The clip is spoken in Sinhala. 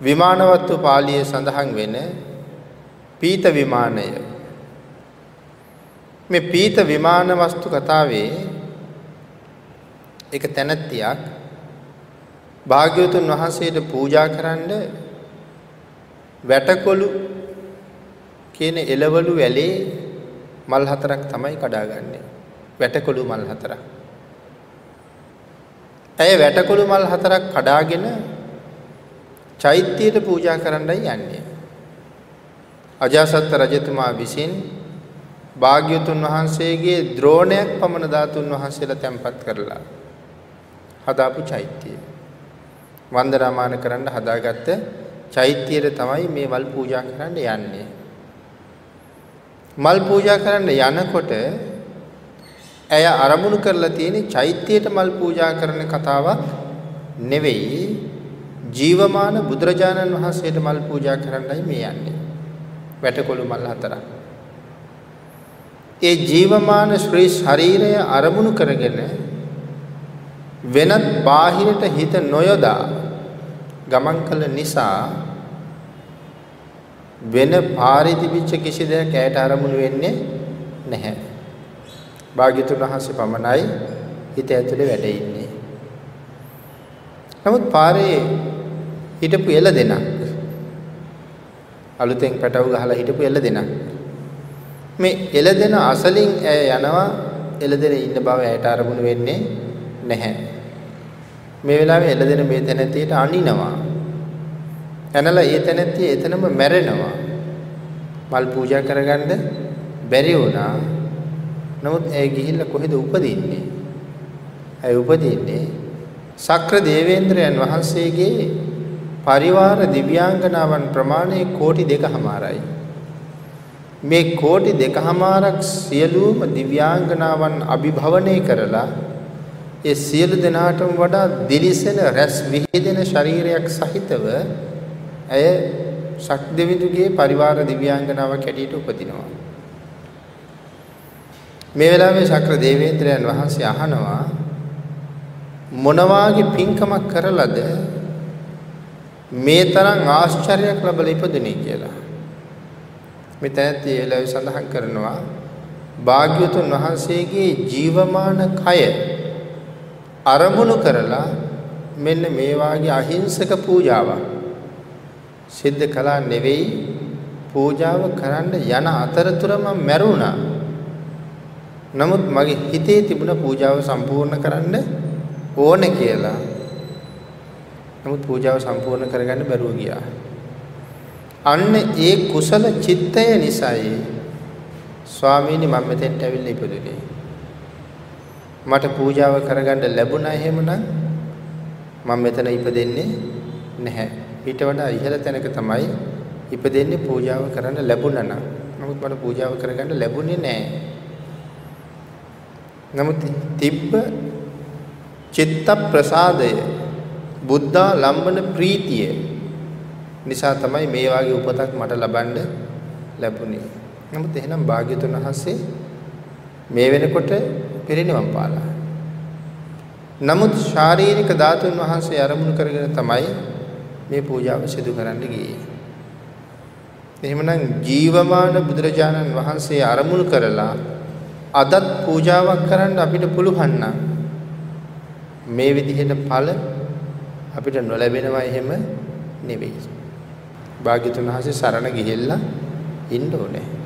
විමානවත්තු පාළියේ සඳහන් වෙන පීත විමානය මේ පීත විමාන වස්තු කතාවේ එක තැනැත්තියක් භාග්‍යවතුන් වහන්සේට පූජා කරන්න වැටකොළු කියන එළවලු වැලේ මල් හතරක් තමයි කඩාගන්නේ. වැටකොළු මල් හතරක්. ඇය වැටකොළු මල් හතරක් කඩාගෙන චෛත්‍යයට පූජා කරන්නයි යන්නේ. අජාසත් රජතුමා විසින් භාග්‍යතුන් වහන්සේගේ ද්‍රෝණයක් පමණ ධාතුන් වහන්සේලා තැන්පත් කරලා හදාපු චෛත්‍යය. වන්දනාමාන කරන්න හදාගත්ත චෛත්‍යයට තමයි මේ මල් පූජා කරන්න යන්නේ. මල් පූජා කරන්න යනකොට ඇය අරමුණු කරලා තියෙන චෛත්‍යයට මල් පූජා කරන කතාවක් නෙවෙයි ජීවමාන බුදුරජාණන් වහන්සේට මල් පූජා කරන්නයි මේ යන්නේ. වැටකොළු මල් හතරක්. ඒ ජීවමාන ශ්‍රී ශරීරය අරමුණු කරගෙන වෙනත් බාහිරට හිත නොයොදා ගමන් කළ නිසා වෙන පාරිදිවිච්ච කිසි දෙයක් ඇයට අරමුණු වෙන්නේ නැහැ. භාග්‍යතුන් වහන්සේ පමණයි හිත ඇතුලේ වැඩ ඉන්නේ. නමුත් පාරේ හිටපු එළ දෙනක් අලුතෙන් පැටව ගහලා හිටපු එළ දෙනක් මේ එළ දෙන අසලින් ඇය යනවා එළ දෙන ඉන්න බව ඇයට අරමුණු වෙන්නේ නැහැ. මේ වෙලාවේ එළ දෙන මේ තැනැත්තියට අනිනවා. ඇනලා ඒ තැනැත්තිය එතනම මැරෙනවා. මල් පූජා කරගන්න බැරි වුණා. නමුත් ඇය ගිහිල්ලා කොහෙද උපදින්නේ? ඇය උපදින්නේ සක්‍ර දේවේන්ද්‍රයන් වහන්සේගේ පරිවාර දිව්‍යාංගනාවන් ප්‍රමාණය කෝටි දෙකමාරයි. මේ කෝටි දෙකමාරක් සියලුම දිව්‍යාංගනාවන් අභිභවනය කරලා ඒ සියලු දෙනාටම වඩා දිලිසෙන රැස් විහිදෙන ශරීරයක් සහිතව ඇය ශක්දෙවිඳුගේ පරිවාර දිව්‍යාංගනාවක් හැටියට උපදිනවා. මේ වෙලාවේ ශක්‍ර දේවේන්ද්‍රයන් වහන්සේ අහනවා මොනවාගේ පින්කමක් කරලද මේ තරම් ආශ්චර්යයක් ලැබලා ඉපදුනේ කියලා. මෙතනදී ඒ වෙලාවේ සඳහන් කරනවා භාග්‍යවතුන් වහන්සේගේ ජීවමාන කය අරමුණු කරලා මෙන්න මේ වාගේ අහිංසක පූජාවක් සිද්ධ කළා නෙවෙයි පූජාව කරන්න යන අතරතුර මම මැරුණා. නමුත් මගේ හිතේ තිබුණ පූජාව සම්පූර්ණ කරන්න ඕනේ කියලා. නමුත් පූජාව සම්පූර්ණ කරගන්න බැරුව ගියා. අන්න ඒ කුසල චිත්තය නිසායි ස්වාමීනි මම මෙතෙන්ට ඇවිල්ලා ඉපදුනේ. මට පූජාව කරගන්න ලැබුණා එහෙමනම් මම මෙතන ඉපදෙන්නේ නැහැ. ඊට වඩා ඉහළ තැනක තමයි ඉපදෙන්නේ පූජාව කරන්න ලැබුණා නම්. නමුත් මට පූජාව කරගන්න ලැබුණේ නැහැ. නමුත් තිබ්බ චිත්ත ප්‍රසාදය බුද්ධා ලම්බන ප්‍රීතිය නිසා තමයි මේ වාගේ උපතක් මට ලබන්න ලැබුණේ. නමුත් එහෙනම් භාග්‍යතුන් වහන්සේ මේ වෙනකොට පිරිනිවන් පාලා. නමුත් ශාරීරික ධාතුන් වහන්සේ ආරමුණු කරගෙන තමයි මේ පූජාව සිදු කරන්න ගියේ. එහෙමනම් ජීවමාන බුදුරජාණන් වහන්සේ ආරමුණු කරලා අදත් පූජාවක් කරන්න අපිට පුළුවන් නම් මේ විදිහට ඵල අපිට නොලැබෙනවා එහෙම නෙවෙයි. භාග්‍යතුන් වහන්සේ සරණ ගිහිල්ලා ඉන්න ඕනේ.